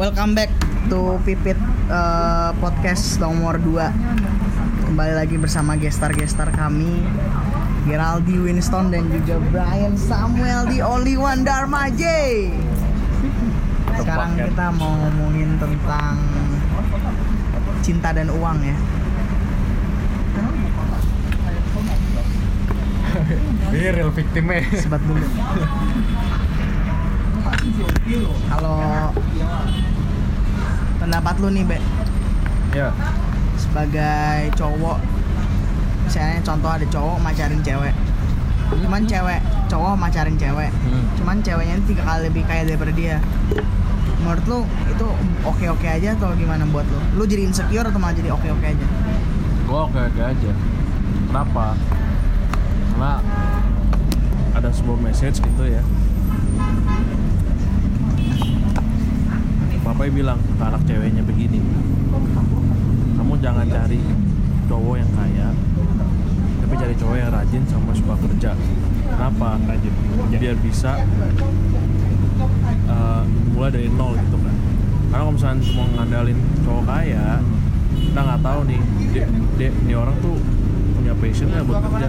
Welcome back to Pipit eh, podcast nomor 2 Kembali lagi bersama gestar-gestar kami Geraldi Winston dan juga Brian Samuel The only one Dharma J Sekarang kan? kita mau ngomongin tentang Cinta dan uang ya Ini real victimnya. Sebat dulu Kalau Pendapat lu nih Be ya. sebagai cowok misalnya contoh ada cowok macarin cewek cuman cewek cowok macarin cewek Hmm. cuman ceweknya ini tiga kali lebih kaya daripada dia menurut lu itu oke oke aja atau gimana buat lu lu jadi insecure atau malah jadi oke oke aja Gua oke oke aja. Kenapa? Karena ada sebuah message gitu ya. Bapak bilang ke anak ceweknya begini. Kamu jangan cari cowok yang kaya, tapi cari cowok yang rajin sama suka kerja. Kenapa? Rajin. Biar bisa eh, mulai dari nol gitu kan. Karena kalau misalnya cuma ngandalin cowok kaya, kita nggak tahu nih, dia, dia, ini orang tuh punya passion nggak buat kerja.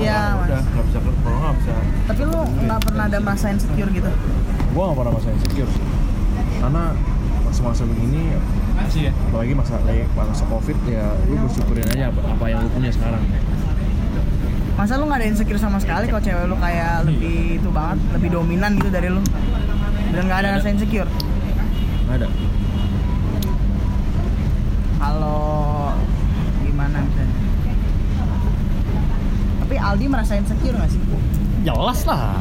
Iya, Kalau Mas. Udah nggak bisa kerja, kalau nggak bisa. tapi lu nggak pernah ada masa insecure gitu Gua nggak pernah masa insecure sih. Karena masa-masa begini, Masih ya? apalagi masa kayak masa covid ya, lu bersyukurin aja apa, apa yang lu punya sekarang. masa lu nggak ada insecure sama sekali kalau cewek lu kayak lebih itu banget lebih dominan gitu dari lu? Dan nggak ada rasa insecure? Nggak ada. kalau gimana misalnya? Tapi Aldi merasa insecure nggak sih? Jelas lah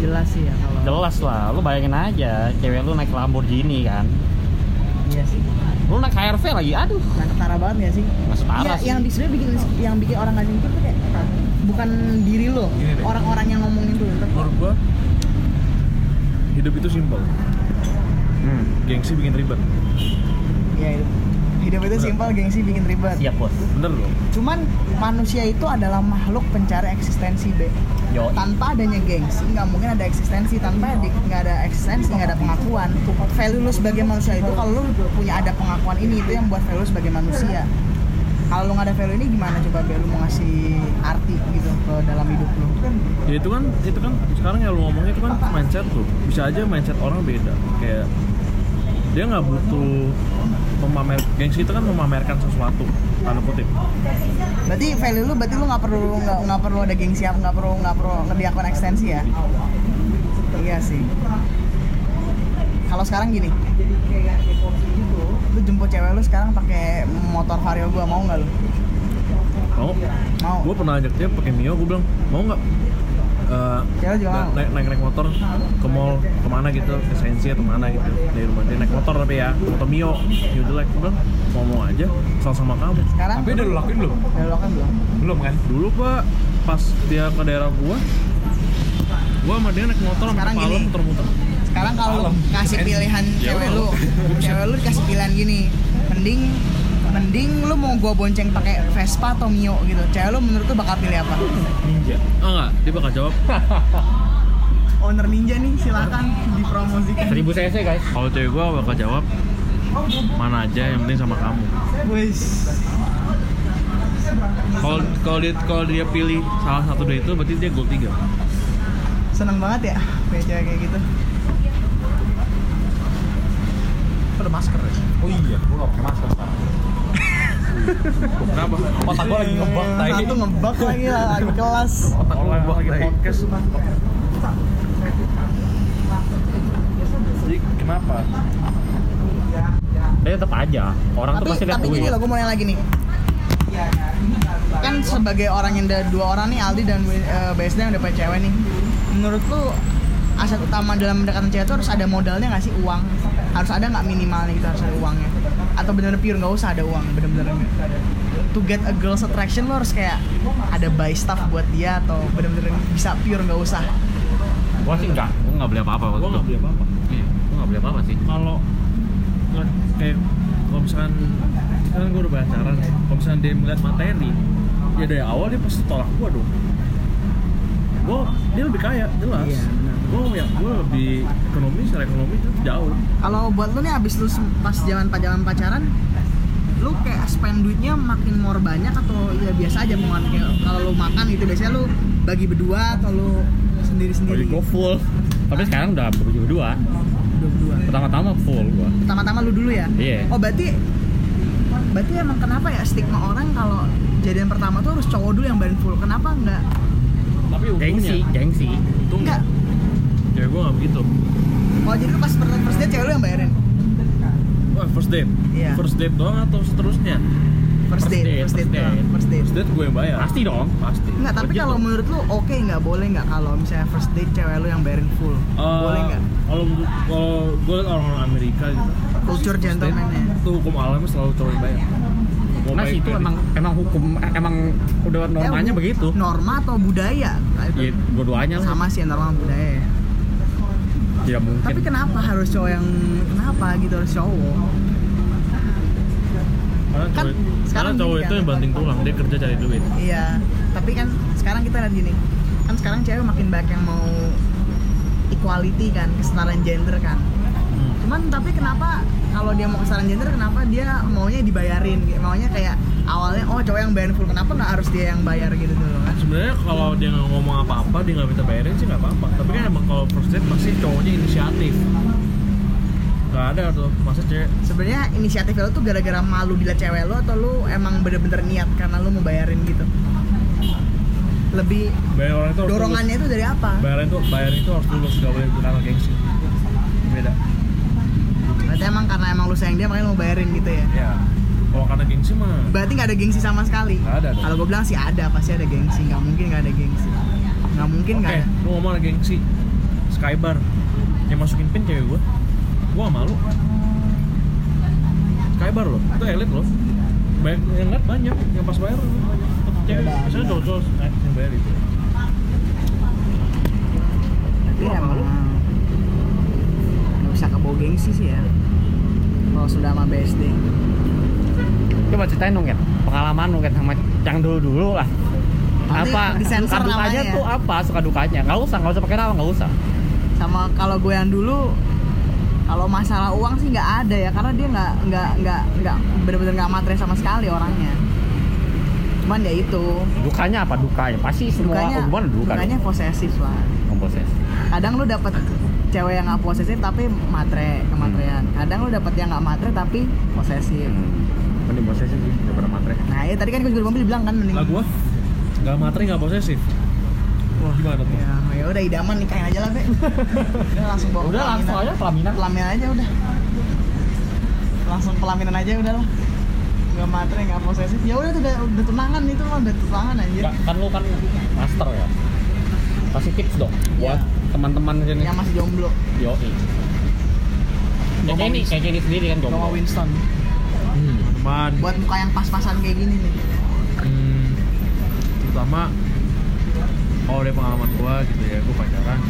jelas sih ya kalau jelas lah lu bayangin aja cewek lu naik Lamborghini kan. Iya sih. Lu naik HRV lagi aduh. Nggak ketara banget ya sih. Nggak setara Iya, sih. yang sebenarnya bikin yang bikin orang nggak insecure tuh kayak bukan diri lo orang-orang yang ngomongin tuh. Menurut gua, hidup itu simpel. hmm. Gengsi bikin ribet. ya hidup hidup itu simpel gengsi bikin ribet. Siap bos. Bener loh. cuman manusia itu adalah makhluk pencari eksistensi be. Yo tanpa adanya gengsi nggak mungkin ada eksistensi. Tanpa nggak ada eksistensi nggak ada pengakuan. Value lu sebagai manusia itu kalau lu punya ada pengakuan ini itu yang buat value lu sebagai manusia. Kalau lu nggak ada value ini gimana coba biar lu mau ngasih arti gitu ke dalam hidup lu? Ya itu kan, itu kan sekarang yang lu ngomongnya itu kan mindset tuh. Bisa aja mindset orang beda. Kayak dia nggak butuh memamer gengsi itu kan memamerkan sesuatu tanda kutip. Berarti value lu berarti lu nggak perlu nggak perlu ada gengsi apa nggak perlu nggak perlu ngediakon ekstensi ya? Iya sih. Kalau sekarang gini. Lu jemput cewek lu sekarang pakai motor vario gua mau nggak lu? Mau. Mau. Gue pernah ajak dia pakai mio gue bilang mau nggak Eh, na- mau? naik, naik naik motor ke mall ke mana gitu ke Sensi atau mana gitu dari rumah dia naik motor tapi ya motor mio mio jelek gue bilang mau mau aja sama sama kamu sekarang Tapi udah lu lakuin belum? udah lo kan belum Belum kan? dulu pak pas dia ke daerah gua gua sama dia naik motor sampai Palem gini. muter-muter sekarang kalau Malam. kasih Kan? pilihan Ya cewek lu cewek lu dikasih pilihan gini mending mending lu mau gua bonceng pakai Vespa atau Mio gitu. Cewek lu menurut lu bakal pilih apa? Ninja. Oh enggak. Dia bakal jawab. Owner ninja nih silakan dipromosikan. 1000 cc guys. Kalau cewek gua bakal jawab mana aja yang penting sama kamu. Wis kalau kalau dia kalau dia pilih salah satu dari itu berarti dia goal tiga. Seneng banget ya punya cewek kayak gitu. Ada masker ya? Oh iya, gua gak pakai masker sekarang kenapa? Otak gua lagi ngebak tai. satu ngebak lagi lah lagi kelas. Otak Orang ngebak lagi podcast jadi kenapa? Tapi tetap aja orang tuh tapi pasti lihat tapi gini duit loh gue mau nanya lagi nih. Kan sebagai orang yang ada dua orang nih Aldi dan uh, BSD yang udah punya cewek nih. Menurut lu aset utama dalam mendekatan cewek itu harus ada modalnya nggak sih? Uang. Harus ada nggak minimalnya gitu harus ada uangnya? Atau benar-benar pure nggak usah ada uang benar-benar to get a girl's attraction lo harus kayak ada buy stuff buat dia atau benar-benar bisa pure nggak usah? Gua sih enggak gua nggak beli apa-apa gua nggak beli apa apa Iya, gua nggak beli apa-apa sih. Kalau nggak- kayak kalau misalkan kan gue udah pacaran. Kalau misalkan dia melihat materi ya dari awal dia pasti tolak gua dong. Gua dia lebih kaya jelas. Iya. benar gue ya gue lebih ekonomi secara ekonomi itu jauh Kalau buat lu nih abis lu pas zaman pacaran pacaran lu kayak spend duitnya makin more banyak atau ya biasa aja mau kayak kalau lu makan gitu biasanya lu bagi berdua atau lu sendiri sendiri gue full. Tapi sekarang udah berdua dua. Pertama-tama full gua. pertama-tama lu dulu ya Iya. oh berarti berarti emang kenapa ya stigma orang kalau jadian pertama tuh harus cowok dulu yang bayarin full kenapa enggak tapi Gengsi, untungnya gengsi. untungnya enggak cewek gue nggak begitu oh jadi lu pas per- first date cewek lu yang bayarin wah first date Iya. first date doang atau seterusnya first, First date, date, first date, first doang, date. first date first date gue yang bayar Pasti dong. pasti Enggak, tapi kalau menurut lu oke nggak boleh nggak kalau misalnya first date cewek lu yang bayarin full? Eh, boleh nggak? kalau kalau gue liat orang-orang Amerika gitu Culture first date, gentleman-nya. itu hukum alamnya selalu cowok yang bayar Mau Mas baik itu emang emang hukum eh, emang udah normanya Eh, begitu. Norma atau budaya? Nah, itu Ya, dua-duanya lah. sama sih norma budaya. Ya. Mungkin. Tapi kenapa harus cowok yang kenapa gitu harus cowok? karena kan cowok, karena sekarang cowok itu kan. yang banting tulang dia kerja cari duit Iya, tapi kan sekarang kita lihat gini, kan sekarang cewek makin banyak yang mau equality kan, kesetaraan gender kan. Hmm. Cuman tapi kenapa kalau dia mau kesetaraan gender kenapa dia maunya dibayarin? Maunya kayak awalnya oh cowok yang bayar full kenapa nggak harus dia yang bayar gitu dulu kan? sebenarnya kalau dia nggak ngomong apa-apa dia nggak minta bayarin sih nggak apa-apa tapi kan emang kalau first date pasti cowoknya inisiatif nggak ada tuh masa cewek Sebenarnya inisiatif lo tuh gara-gara malu dilihat cewek lo atau lu emang bener-bener niat karena lu mau bayarin gitu? Lebih bayar orang itu dorongannya itu dari apa? tulus. bayaran itu bayaran itu harus tulus nggak boleh karena gengsi beda Berarti emang karena emang lu sayang dia makanya lu mau bayarin gitu ya? ya kalau karena gengsi mah Berarti nggak ada gengsi sama sekali? Nggak ada. Kalau gue bilang sih ada, pasti ada gengsi. Nggak mungkin nggak ada gengsi. Nggak mungkin nggak ada. lu ngomong ada gengsi skybar yang masukin pin cewek gua gua gak malu skybar loh itu elit loh banyak yang liat banyak yang pas bayar banyak cewek misalnya cowok-cowok eh, yang bayar itu Wah, emang malu. Gengsi sih ya. Kalau sudah sama BSD. Coba ceritain dong kan pengalaman kan sama yang dulu-dulu lah. Nanti apa suka dukanya namanya. tuh apa suka dukanya? Nggak usah, nggak usah pakai nama, nggak usah. Sama kalau gue yang dulu, kalau masalah uang sih nggak ada ya, karena dia nggak nggak nggak nggak bener-bener nggak matre sama sekali orangnya. Cuman ya itu. Dukanya apa dukanya? Pasti semua Dukanya, hubungan duka. dukanya posesif lah. Komproses. Kadang lu dapet cewek yang nggak posesif tapi matre kematrean. Kadang lu dapet yang nggak matre tapi posesif. Hmm. Mending posesif sih daripada matre. Nah, ya tadi kan gue juga mobil bilang kan mending. lah gua nggak materi nggak posesif wah gimana tuh Ya, ya udah idaman nikahin aja lah, Be. udah langsung bawa Udah langsung pelaminan. aja pelaminan. pelaminan aja udah. Langsung pelaminan aja udah lah. Gak matre, gak posesif. Ya udah tuh udah, udah tunangan itu mah udah tunangan anjir. Nggak, kan lu kan master ya. Kasih tips dong buat Iya. Teman-teman sini. Yang masih jomblo. Yo. Kayak ini, kayak ini sendiri kan jomblo. mau Winston. Hmm. teman Buat muka yang pas-pasan kayak gini nih. hmm, terutama kalau dari pengalaman gua gitu ya gua pacaran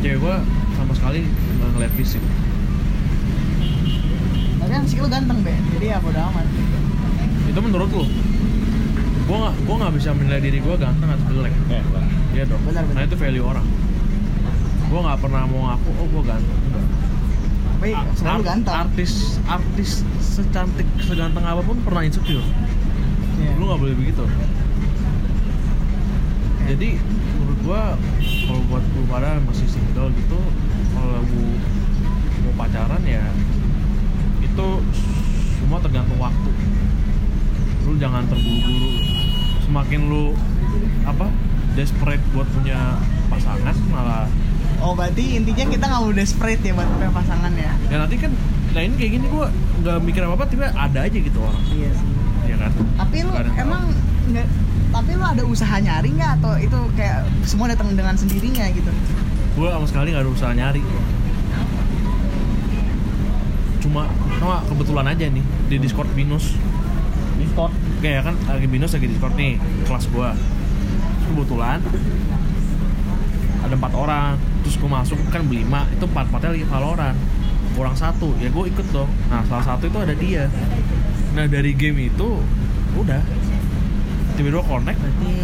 cewek gua sama sekali nggak ngeliat fisik Tapi kan fisik lu ganteng, Be. Jadi ya bodo amat. itu menurut lu gua nggak gua nggak bisa menilai diri gua ganteng atau jelek Eh. Iya dong Benar, benar. nah itu value orang gua nggak pernah mau ngaku oh gua ganteng Enggak. Tapi A- sebenarnya lu art- ganteng. artis artis secantik seganteng apa pun pernah insecure Iya. lu nggak boleh begitu jadi menurut gua kalau buat lu pada masih single gitu kalau lu mau pacaran ya itu semua tergantung waktu lu jangan terburu-buru semakin lu apa desperate buat punya pasangan malah Oh, berarti intinya kita nggak mau desperate ya buat punya pasangan ya? ya nanti kan nah ini kayak gini gua nggak mikir apa apa tiba ada aja gitu orang Iya sih. ya kan Tapi lu emang nggak tapi lu ada usaha nyari nggak atau itu kayak semua datang dengan sendirinya gitu? gue sama sekali nggak ada usaha nyari cuma cuma kebetulan aja nih di discord binus Discord. kayak kan lagi binus lagi discord nih kelas gua Terus kebetulan. Ada empat orang terus gue masuk kan berlima itu empat empatnya lagi Valorant. Kurang satu. Ya gue ikut dong nah salah satu itu ada dia. Nah dari game itu udah. Tiba-tiba connect. Berarti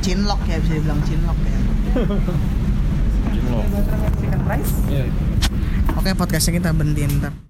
chinlock ya bisa dibilang chinlock ya. Cinlok. Chicken rice. Iya. Oke podcastnya kita berhentiin ntar